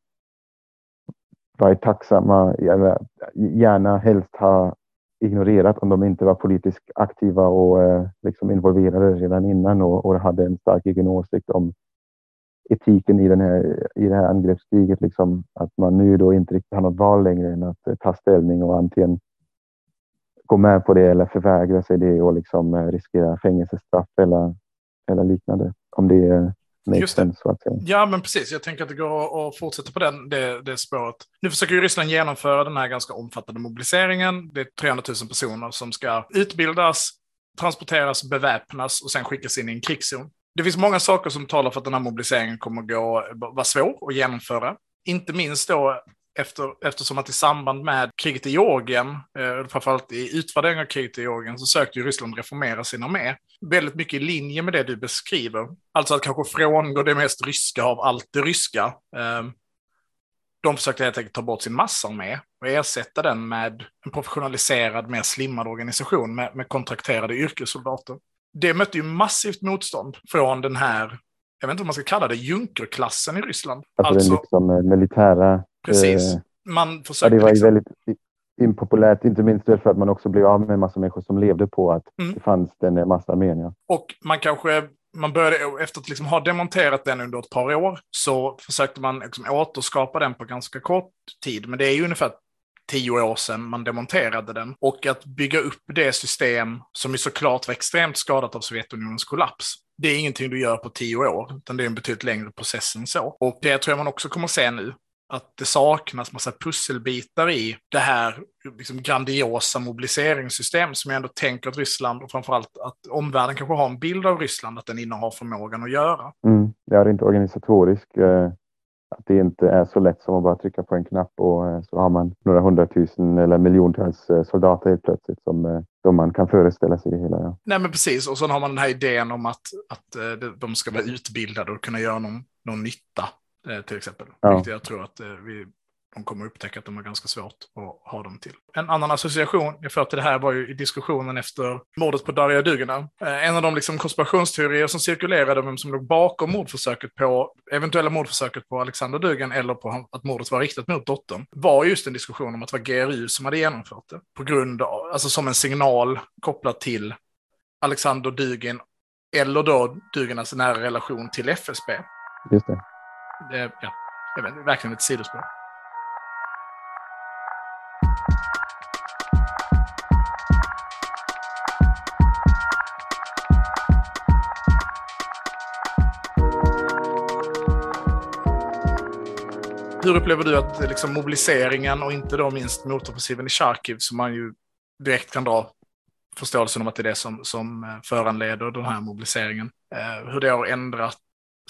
varit tacksamma, eller gärna helst ha ignorerat om de inte var politiskt aktiva och eh, liksom involverade redan innan och, och, hade en stark egen åsikt om etiken i, den här, i det här angreppskriget. Liksom, att man nu då inte riktigt har något val längre än att eh, ta ställning och antingen gå med på det eller förvägra sig det och liksom eh, riskera fängelsestraff eller, eller liknande. Om det är Just det. säga. Ja, men precis. Jag tänker att det går att fortsätta på den, det, det spåret. Nu försöker ju Ryssland genomföra den här ganska omfattande mobiliseringen. Det är 300 000 personer som ska utbildas, transporteras, beväpnas och sen skickas in i en krigszon. Det finns många saker som talar för att den här mobiliseringen kommer att gå, vara svår att genomföra. Inte minst då efter, eftersom att i samband med kriget i Georgien, eh, framförallt i utvärderingen av kriget i Georgien, så sökte ju Ryssland reformera sin armé. Väldigt mycket i linje med det du beskriver. Alltså att kanske frångå det mest ryska av allt det ryska. Eh, de försökte helt enkelt ta bort sin massarmé och ersätta den med en professionaliserad, mer slimmad organisation med, med kontrakterade yrkessoldater. Det mötte ju massivt motstånd från den här jag vet inte vad man ska kalla det, junkerklassen i Ryssland. Alltså, alltså den liksom eh, militära Precis. Eh, man försöker ja, det var liksom... väldigt impopulärt, inte minst för att man också blev av med en massa människor som levde på att mm. det fanns den massarmén. Ja. Och man kanske, man började, efter att liksom ha demonterat den under ett par år, så försökte man liksom återskapa den på ganska kort tid. Men det är ju ungefär tio år sedan man demonterade den. Och att bygga upp det system som ju såklart var extremt skadat av Sovjetunionens kollaps. Det är ingenting du gör på tio år, utan det är en betydligt längre process än så. Och det tror jag man också kommer se nu att det saknas massa pusselbitar i det här liksom grandiosa mobiliseringssystem som jag ändå tänker att Ryssland och framförallt att omvärlden kanske har en bild av Ryssland att den innehar förmågan att göra. Mm. Ja, rent organisatorisk Eh, att det inte är så lätt som att bara trycka på en knapp och eh, så har man några hundratusen eller miljontals eh, soldater helt plötsligt som, eh, som man kan föreställa sig det hela. Ja. Nej, men precis. Och så har man den här idén om att, att eh, de ska vara utbildade och kunna göra någon, någon nytta Eh, till exempel. Ja. Vilket jag tror att eh, vi, de kommer upptäcka att de har ganska svårt att ha dem till. En annan association jag får till det här var ju i diskussionen efter mordet på Darja Dugina. Eh, en av de liksom konspirationsteorier som cirkulerade om vem som låg bakom mordförsöket på, eventuella mordförsöket på Alexander Dugan eller på att mordet var riktat mot dottern, var just en diskussion om att det var GRU som hade genomfört det. På grund av, alltså som en signal kopplat till Alexander Dugin eller då Duginas nära relation till FSB. Just det det, ja, jag vet, verkligen ett sidospår. Hur upplever du att liksom, mobiliseringen och inte då minst motoffensiven i Charkiv som man ju direkt kan dra förståelsen om att det är det som, som eh, föranleder den här mobiliseringen. Eh, hur det har ändrat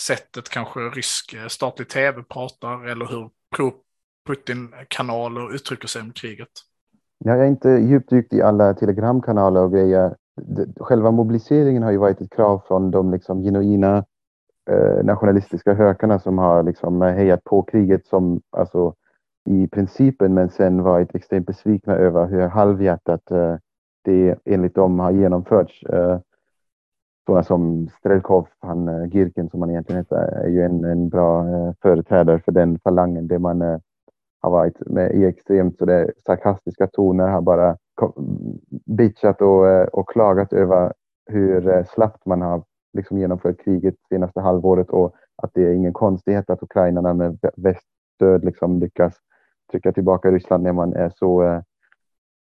sättet kanske rysk eh, statlig tv pratar eller hur pro-Putin-kanaler uttrycker sig om kriget? Jag är inte djupdykt i alla telegramkanaler och grejer. Själva mobiliseringen har ju varit ett krav från de liksom genuina eh, nationalistiska hökarna som har liksom eh, hejat på kriget som alltså i principen men sen varit extremt besvikna över hur halvhjärtat eh, det enligt dem har genomförts. Eh, sådana som Strelkov, han eh, Girken som han egentligen heter, är ju en, en bra eh, företrädare för den falangen där man eh, har varit med i extremt så det sarkastiska toner, har bara bitchat och, eh, och klagat över hur slappt man har liksom genomfört kriget senaste halvåret och att det är ingen konstighet att ukrainarna med väststöd liksom lyckas trycka tillbaka Ryssland när man är så eh,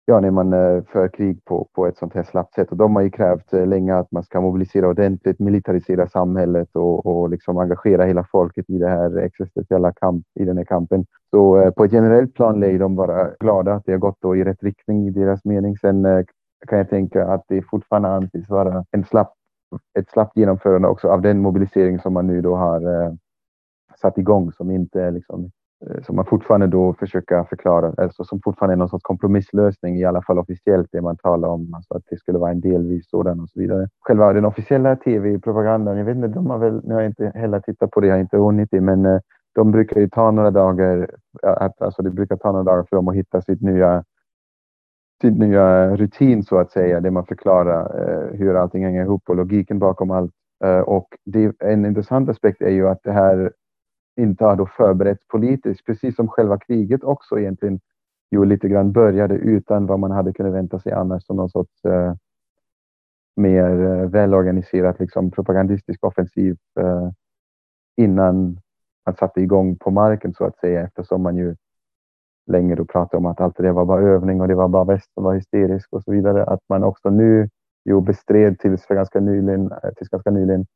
ja, när man eh, för krig på, på ett sånt här slappt sätt. Och de har ju krävt eh, länge att man ska mobilisera ordentligt, militarisera samhället och, och liksom engagera hela folket i det här existentiella kamp, i den här kampen. Så eh, på ett generellt plan är de bara glada att det har gått då i rätt riktning i deras mening. Sen kan jag tänka att det fortfarande anses vara en slapp, ett slappt genomförande också av den mobilisering som man nu då har eh, satt igång som inte är liksom Eh, som man fortfarande då försöker förklara, alltså som fortfarande är någon sorts kompromisslösning, i alla fall officiellt det man talar om, alltså att det skulle vara en delvis sådan och så vidare. Själva den officiella tv-propagandan, jag vet inte, de har väl, nu har jag inte heller tittat på det, jag har inte hunnit det, men eh, de brukar ju ta några dagar, eh, att, alltså det brukar ta några dagar för dem att hitta sitt nya sin nya eh, rutin så att säga, där man förklarar eh, hur allting hänger ihop och logiken bakom allt. Eh, och det, en intressant aspekt är ju att det här inte har då förberetts politiskt, precis som själva kriget också egentligen ju lite grann började utan vad man hade kunnat vänta sig annars som någon sorts eh, mer eh, välorganiserat liksom, propagandistisk offensiv eh, innan man satte igång på marken så att säga eftersom man ju länge då pratade om att allt det var bara övning och det var bara väst som var hysterisk och så vidare. Att man också nu jo, bestred tills, för ganska nyligen, eh, tills ganska nyligen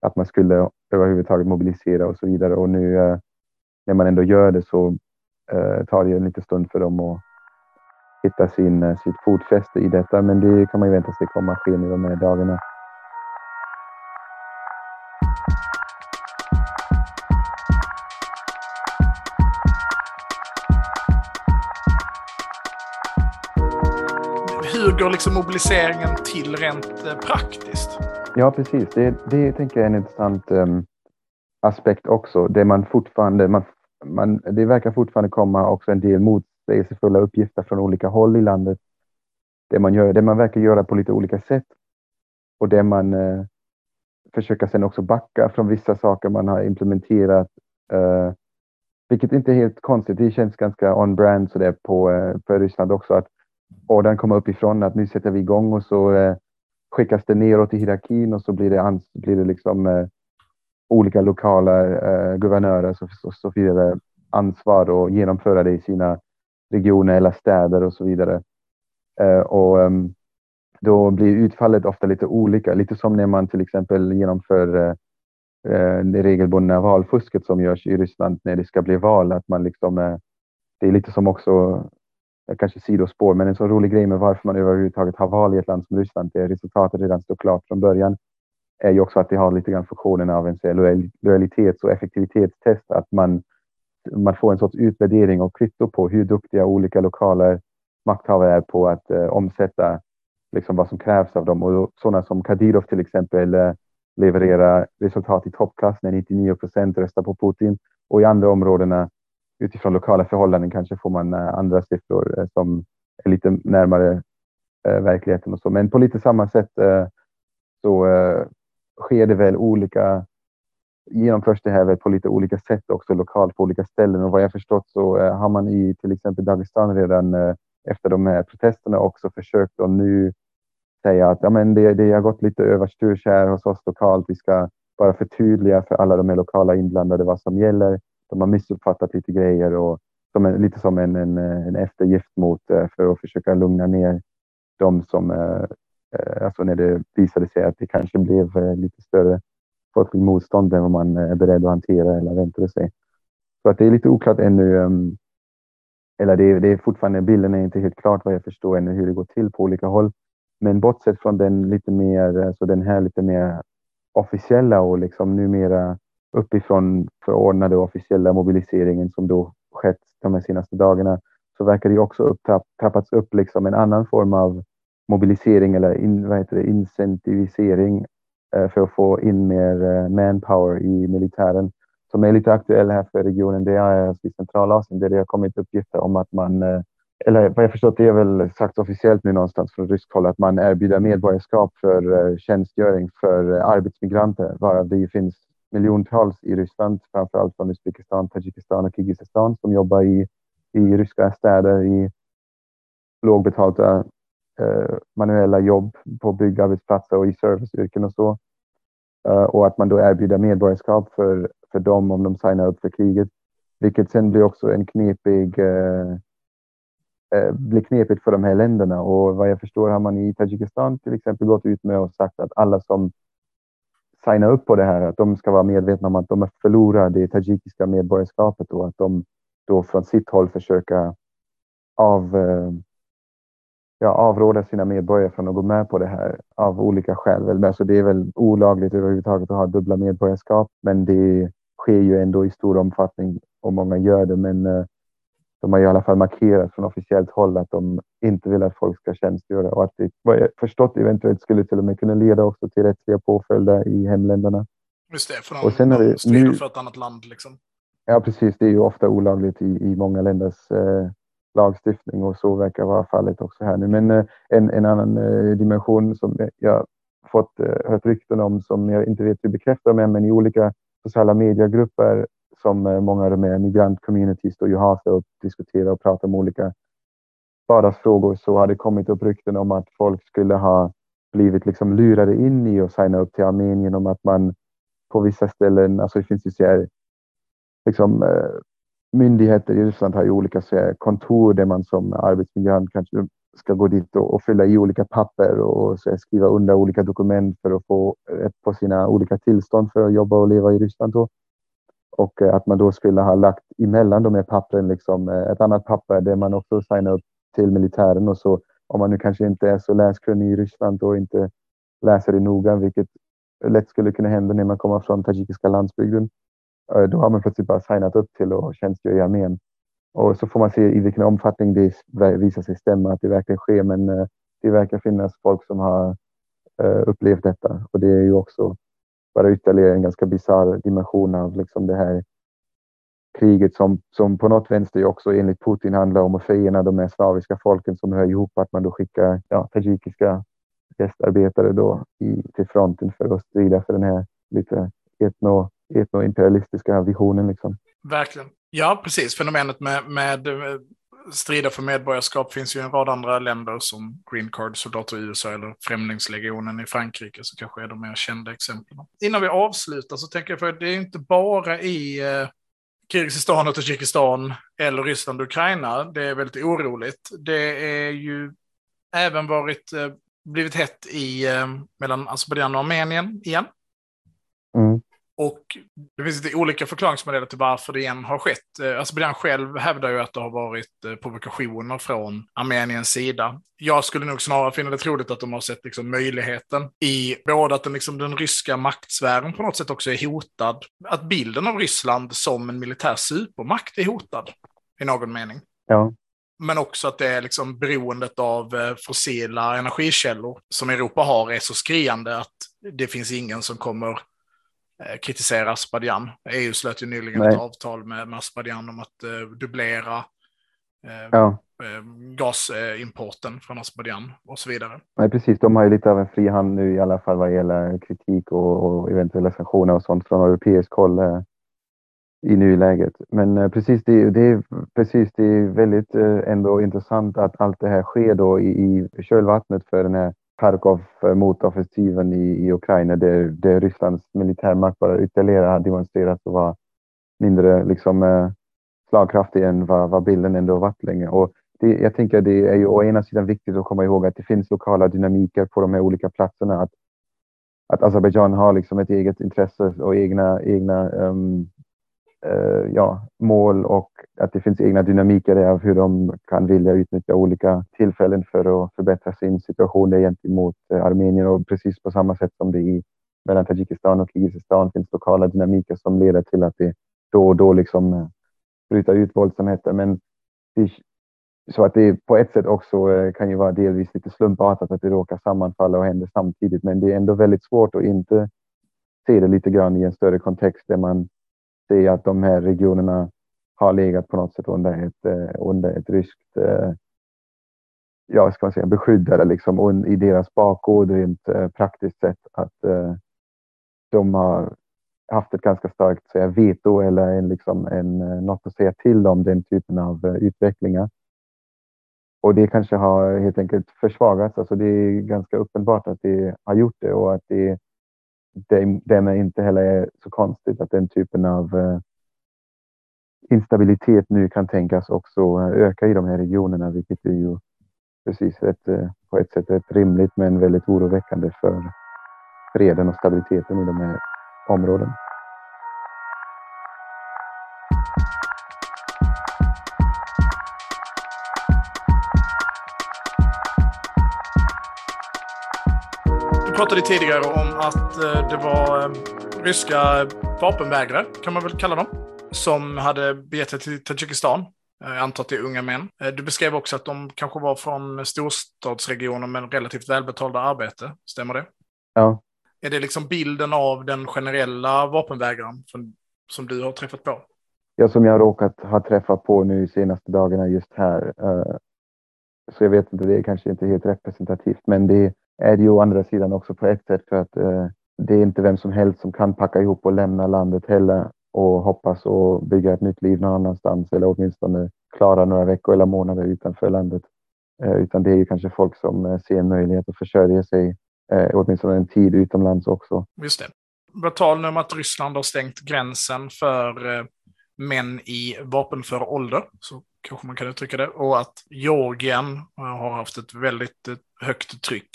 att man skulle överhuvudtaget mobilisera och så vidare. Och nu eh, när man ändå gör det så eh, tar det en liten stund för dem att hitta sin, eh, sitt fotfäste i detta. Men det kan man ju vänta sig komma ske nu de här dagarna. Hur går liksom mobiliseringen till rent eh, praktiskt? Ja, precis. Det, det tänker jag är en intressant um, aspekt också. Det, man fortfarande, man, man, det verkar fortfarande komma också en del motsägelsefulla uppgifter från olika håll i landet. Det man, gör, det man verkar göra på lite olika sätt och det man uh, försöker sen också backa från vissa saker man har implementerat. Uh, vilket inte är helt konstigt. Det känns ganska on-brand sådär på, uh, för Ryssland också att ordern kommer uppifrån att nu sätter vi igång och så eh, skickas det neråt i hierarkin och så blir det, blir det liksom eh, olika lokala eh, guvernörer så, så, så ansvar och genomföra det i sina regioner eller städer och så vidare. Eh, och ehm, då blir utfallet ofta lite olika, lite som när man till exempel genomför eh, eh, det regelbundna valfusket som görs i Ryssland när det ska bli val, att man liksom eh, det är lite som också kanske sidospår, men en så rolig grej med varför man överhuvudtaget har val i ett land som Ryssland, där resultatet redan står klart från början, är ju också att det har lite grann funktionen av en lojalitets och effektivitetstest, att man, man får en sorts utvärdering och kvitto på hur duktiga olika lokala makthavare är på att eh, omsätta liksom vad som krävs av dem. Och sådana som Kadyrov till exempel eh, levererar resultat i toppklass när 99 procent röstar på Putin och i andra områdena utifrån lokala förhållanden kanske får man eh, andra siffror eh, som är lite närmare eh, verkligheten och så. Men på lite samma sätt så sker det väl olika genomförs det här väl på lite olika sätt också lokalt på olika ställen och vad jag förstått så har man i till exempel Dagestan redan efter de här protesterna också försökt att nu säga att ja, men det, det har gått lite överstyrs här hos oss lokalt. Vi ska bara förtydliga för alla de här lokala inblandade vad som gäller de har missuppfattat lite grejer och som en, lite som en, en, en eftergift mot eh, för att försöka lugna ner de som, eh, eh, alltså när det visade sig att det kanske blev lite större folkligt motstånd än vad man är beredd att hantera eller väntade sig. Så att det är lite oklart ännu. Ehm, eller det är, det är fortfarande, bilden är inte helt klart vad jag förstår ännu hur det går till på olika håll. Men bortsett från den lite mer, alltså den här lite mer officiella och liksom numera uppifrån förordnade officiella mobiliseringen som då skett de här senaste dagarna så verkar det också upptrappats upp liksom en annan form av mobilisering eller in, vad heter det, incentivisering eh, för att få in mer eh, manpower i militären som är lite aktuell här för regionen. Det är alltså i Centralasien där det har kommit uppgifter om att man, eh, eller vad jag förstått, det är väl sagt officiellt nu någonstans från ryskt håll att man erbjuder medborgarskap för tjänstgöring för arbetsmigranter, varav det finns miljontals i Ryssland, framförallt från Uzbekistan, Tadzjikistan och Kirgizistan som jobbar i, i ryska städer i lågbetalda eh, manuella jobb på byggarbetsplatser och i serviceyrken och så. Eh, och att man då erbjuder medborgarskap för, för dem om de signar upp för kriget. Vilket sen blir också en knepig eh, eh blir knepigt för de här länderna och vad jag förstår har man i Tadzjikistan till exempel gått ut med och sagt att alla som signa upp på det här, att de ska vara medvetna om att de förlorar det tajikiska medborgarskapet och att de då från sitt håll försöka av, eh, ja, avråda sina medborgare från att gå med på det här av olika skäl. Alltså det är väl olagligt överhuvudtaget att ha dubbla medborgarskap, men det sker ju ändå i stor omfattning och många gör det. Men eh, de har i alla fall markerat från officiellt håll att de inte vill att folk ska tjänstgöra och att det, vad jag förstått, eventuellt skulle till och med kunna leda också till rättsliga påföljder i hemländerna. Just det, för de, och sen de det, nu, för ett annat land liksom. Ja, precis. Det är ju ofta olagligt i, i många länders eh, lagstiftning och så verkar vara fallet också här nu. Men eh, en, en annan eh, dimension som jag fått eh, hört rykten om som jag inte vet hur bekräftar med, men i olika sociala mediegrupper som eh, många av de här migrantcommunities då ju har för att diskutera och prata om olika vardagsfrågor så har det kommit upp rykten om att folk skulle ha blivit liksom lurade in i att signa upp till Armenien om att man på vissa ställen, alltså det finns ju så här, liksom, eh, myndigheter i Ryssland har ju olika så här, kontor där man som arbetsmigrant kanske ska gå dit och, och fylla i olika papper och så här, skriva under olika dokument för att få rätt på sina olika tillstånd för att jobba och leva i Ryssland. Då. Och eh, att man då skulle ha lagt emellan de här pappren liksom, eh, ett annat papper där man också signar upp till militären och så om man nu kanske inte är så läskunnig i Ryssland och inte läser det noga, vilket lätt skulle kunna hända när man kommer från tajikiska landsbygden. Eh, då har man plötsligt bara signat upp till och tjänstgör i armén. Och så får man se i vilken omfattning det visar sig stämma att det verkligen sker. Men det verkar finnas folk som har upplevt detta och det är ju också bara ytterligare en ganska bisarr dimension av liksom det här kriget som, som på något vänster också enligt Putin handlar om att förena de här slaviska folken som hör ihop, att man då skickar ja, tajikiska gästarbetare då i, till fronten för att strida för den här lite etno, etnoimperialistiska visionen. Liksom. Verkligen. Ja, precis. Fenomenet med, med strida för medborgarskap finns ju en rad andra länder som Green Card-soldater i USA eller Främlingslegionen i Frankrike, så kanske är de mer kända exemplen. Innan vi avslutar så tänker jag för att det är inte bara i eh, Kirgizistan och Tadzjikistan eller Ryssland och Ukraina det är väldigt oroligt. Det är ju även varit, eh, blivit hett i, eh, mellan Azerbajdzjan och Armenien igen. Mm. Och det finns lite olika förklaringsmodeller till varför det igen har skett. Eh, Azerbajdzjan själv hävdar ju att det har varit eh, provokationer från Armeniens sida. Jag skulle nog snarare finna det troligt att de har sett liksom möjligheten i både att den, liksom, den ryska maktsfären på något sätt också är hotad, att bilden av Ryssland som en militär supermakt är hotad i någon mening. Ja. Men också att det är liksom beroendet av eh, fossila energikällor som Europa har är så skriande att det finns ingen som kommer kritisera Aspadian. EU slöt ju nyligen Nej. ett avtal med, med Aspadian om att uh, dubblera uh, ja. uh, gasimporten från Aspadian och så vidare. Nej, precis. De har ju lite av en fri hand nu i alla fall vad gäller kritik och, och eventuella sanktioner och sånt från europeisk håll i nuläget. Men precis, det, det, är, precis, det är väldigt ändå intressant att allt det här sker då i, i kölvattnet för den här Kharkov-motoffensiven i, i Ukraina där, där Rysslands militärmakt bara ytterligare har demonstrerat och var mindre liksom, eh, slagkraftig än vad, vad bilden ändå varit länge. Och det, jag tänker det är ju å ena sidan viktigt att komma ihåg att det finns lokala dynamiker på de här olika platserna. Att, att Azerbajdzjan har liksom ett eget intresse och egna, egna um, eh, ja, mål och att det finns egna dynamiker av hur de kan vilja utnyttja olika tillfällen för att förbättra sin situation gentemot eh, Armenien och precis på samma sätt som det i mellan Tadzjikistan och Kirgizistan finns lokala dynamiker som leder till att det då och då liksom eh, bryter ut våldsamheter. Men det, så att det på ett sätt också eh, kan ju vara delvis lite slumpartat att det råkar sammanfalla och händer samtidigt. Men det är ändå väldigt svårt att inte se det lite grann i en större kontext där man ser att de här regionerna har legat på något sätt under ett, eh, under ett ryskt eh, ja, ska man säga, beskyddare liksom, i deras bakgård rent eh, praktiskt sett att de har haft ett ganska starkt säga, veto eller en, liksom, en, något att säga till om den typen av utvecklingar. Och det kanske har helt enkelt försvagats. Alltså det är ganska uppenbart att det har gjort det och att det, det därmed inte heller är så konstigt att den typen av eh, instabilitet nu kan tänkas också eh, öka i de här regionerna, vilket är ju precis ett, eh, på ett sätt ett rimligt men väldigt oroväckande för freden och stabiliteten i de här områdena. Pratade tidigare om att eh, det var eh, ryska vapenvägrare, kan man väl kalla dem, som hade begett sig till Tadzjikistan. Eh, jag antar att det är unga män. Du beskrev också att de kanske var från storstadsregioner med relativt välbetalda arbete. Stämmer det? Ja. Är det liksom bilden av den generella vapenvägraren som, som du har träffat på? Ja, som jag har råkat ha träffat på nu senaste dagarna just här. Så jag vet inte, det är kanske inte helt representativt, men det är det ju å andra sidan också på ett sätt för att eh, det är inte vem som helst som kan packa ihop och lämna landet heller och hoppas och bygga ett nytt liv någon annanstans eller åtminstone klara några veckor eller månader utanför landet. Eh, utan det är ju kanske folk som eh, ser en möjlighet att försörja sig eh, åtminstone en tid utomlands också. Just det. Vad tal om att Ryssland har stängt gränsen för eh, män i vapenför ålder, så kanske man kan uttrycka det, och att Georgien eh, har haft ett väldigt eh, högt tryck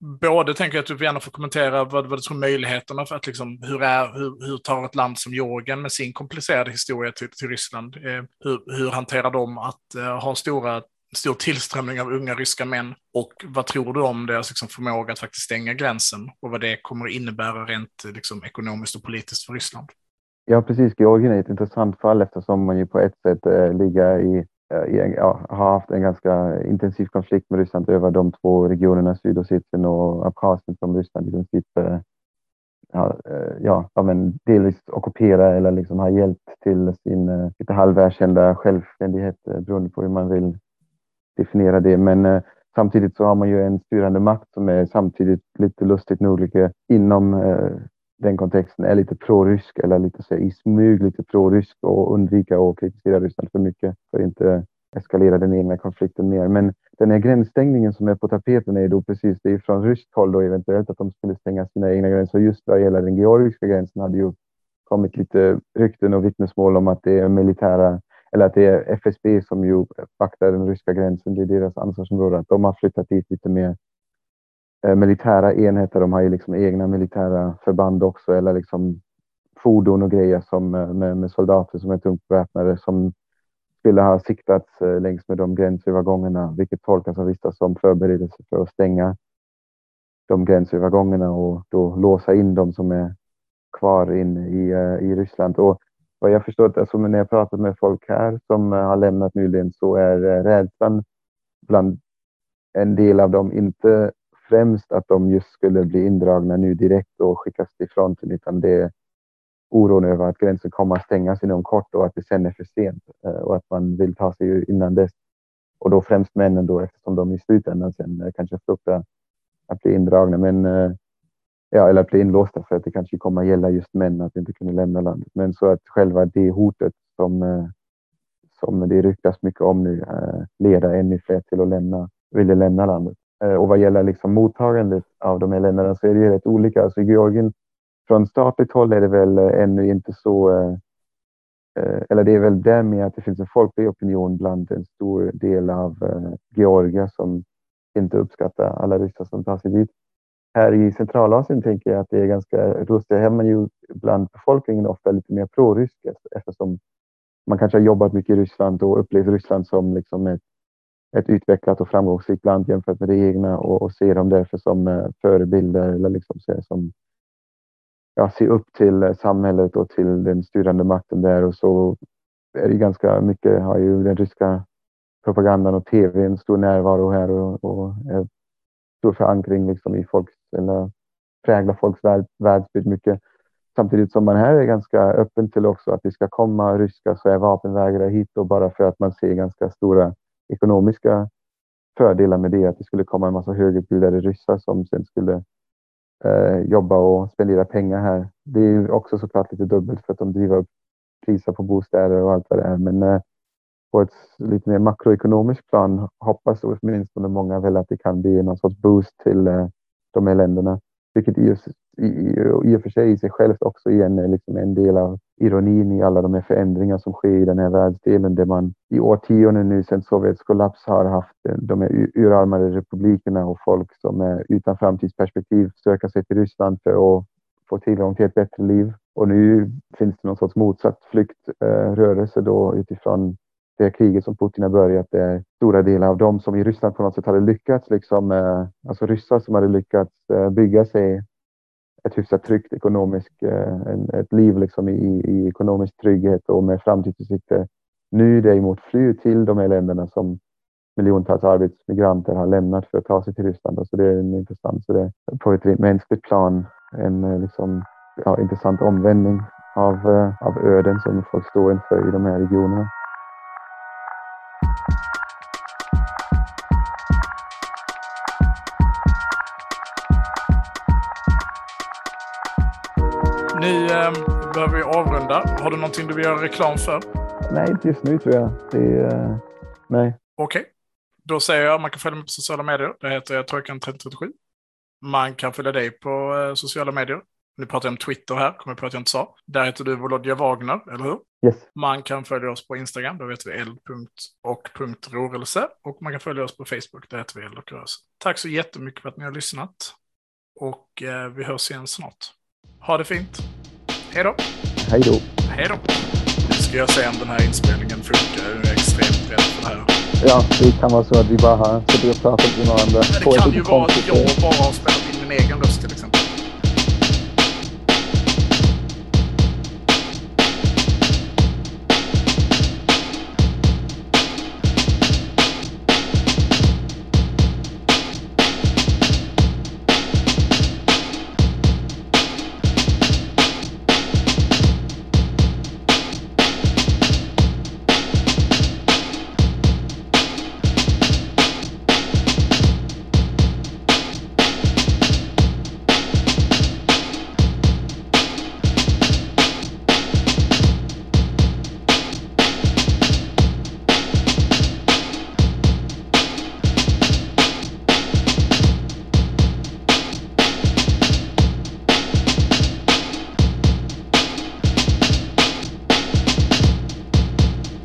både tänker jag att du gärna får kommentera vad, vad du tror möjligheterna för att liksom, hur, är, hur, hur tar ett land som Georgien med sin komplicerade historia till, till Ryssland, eh, hur, hur hanterar de att eh, ha stora, stor tillströmning av unga ryska män och vad tror du om deras liksom, förmåga att faktiskt stänga gränsen och vad det kommer att innebära rent eh, liksom, ekonomiskt och politiskt för Ryssland? Ja, precis. Georgien är ett intressant fall eftersom man ju på ett sätt eh, ligger i Eh, ja, har haft en ganska intensiv konflikt med Ryssland över de två regionerna Sydossetien och Abchazien som Ryssland i princip eh, eh, ja, ja, men delvis ockuperar eller liksom har hjälpt till sin lite halverkända självständighet beroende på hur man vill definiera det. Men samtidigt så har man ju en styrande makt som är samtidigt lite lustigt nog inom den kontexten är lite pro-rysk eller lite så i smyg lite pro-rysk och undvika att kritisera Ryssland för mycket för att inte eskalera den egna konflikten mer. Men den här gränsstängningen som är på tapeten är då precis, det är från ryskt håll då eventuellt att de skulle stänga sina egna gränser. Just vad gäller den georgiska gränsen hade ju kommit lite rykten och vittnesmål om att det är militära eller att det är FSB som ju vaktar den ryska gränsen. Det är deras ansvarsområde. Att de har flyttat dit lite mer Eh, militära enheter. De har ju liksom egna militära förband också eller liksom fordon och grejer som, eh, med, med soldater som är tungt beväpnade som skulle ha siktats eh, längs med de gränsövergångarna, vilket tolkas av vissa som förberedelse för att stänga de gränsövergångarna och då låsa in de som är kvar in i, i Ryssland. Och vad jag förstått, alltså när jag pratat med folk här som har lämnat nyligen så är rädslan bland en del av dem inte främst att de just skulle bli indragna nu direkt och skickas till fronten, utan det är oron över att gränsen kommer att stängas inom kort och att det sen är för sent eh, och att man vill ta sig innan dess. Och då främst männen då eftersom de i slutändan sen eh, kanske fruktar att bli indragna, men eh, ja, eller att bli inlåsta för att det kanske kommer att gälla just män att inte kunna lämna landet. Men så att själva det hotet som, som det ryktas mycket om nu leder ännu fler till att lämna, vilja lämna landet. Eh, och vad gäller liksom mottagandet av de här länderna så är det ju rätt olika. Alltså Georgien, från statligt håll är det väl eh, ännu inte så eh, eller det är väl det med att det finns en folklig opinion bland en stor del av Georgien som inte uppskattar alla ryssar som tar sig dit. Här i Centralasien tänker jag att det är ganska rustiga Här är man ju bland befolkningen ofta lite mer pro-rysk eftersom man kanske har jobbat mycket i Ryssland och upplevt Ryssland som liksom ett ett utvecklat och framgångsrikt land jämfört med det egna och, och se dem därför som eh, förebilder eller liksom se, som ja, se upp till eh, samhället och till den styrande makten där och så är det ganska mycket har ju den ryska propagandan och tv en stor närvaro här och, och stor förankring liksom i folks eller präglar folks värld, världsbild mycket. Samtidigt som man här är ganska öppen till också att det ska komma ryska så är vapenvägrare hit och bara för att man ser ganska stora ekonomiska fördelar med det, att det skulle komma en massa högutbildade ryssar som sen skulle eh, jobba och spendera pengar här. Det är också såklart lite dubbelt för att de driver upp priser på bostäder och allt vad det är. Men eh, på ett lite mer makroekonomiskt plan hoppas åtminstone många väl att det kan bli någon sorts boost till eh, de här länderna. Vilket i, i, i och för sig i sig självt också är en, eh, liksom en del av ironin i alla de här förändringar som sker i den här världsdelen där man i årtionden nu sedan Sovjets kollaps har haft eh, de här urarmade republikerna och folk som är utan framtidsperspektiv söker sig till Ryssland för att få tillgång till ett bättre liv. Och nu finns det någon sorts motsatt flyktrörelse eh, då utifrån det kriget som Putin har börjat, det är stora delar av dem som i Ryssland på något sätt hade lyckats, liksom, alltså ryssar som hade lyckats bygga sig ett hyfsat tryggt ekonomiskt, eh, ett liv liksom i, i ekonomisk trygghet och med framtidsutsikter. Nu däremot flyr fly till de här länderna som miljontals arbetsmigranter har lämnat för att ta sig till Ryssland. Så det är en intressant, så det är på ett mänskligt plan en eh, liksom, ja, intressant omvändning av, eh, av öden som folk står inför i de här regionerna. Nu eh, behöver vi avrunda. Har du någonting du vill göra reklam för? Nej, inte just nu tror jag. Det uh, nej. Okej. Okay. Då säger jag att man kan följa mig på sociala medier. Det heter jag Trojkan3037. Man kan följa dig på uh, sociala medier. Nu pratar jag om Twitter här, kommer jag på att jag inte sa. Där heter du Volodja Wagner, eller hur? Yes. Man kan följa oss på Instagram, då vet vi l. och rörelse. Och man kan följa oss på Facebook, där heter vi l och rörelse. Tack så jättemycket för att ni har lyssnat. Och eh, vi hörs igen snart. Ha det fint. Hej då. Hej då. Hej då. Nu ska jag se om den här inspelningen funkar. Jag är extremt rädd för det här. Ja, det kan vara så att vi bara har suttit och pratat med varandra. Det kan ju vara att jag bara har spelat in min egen röst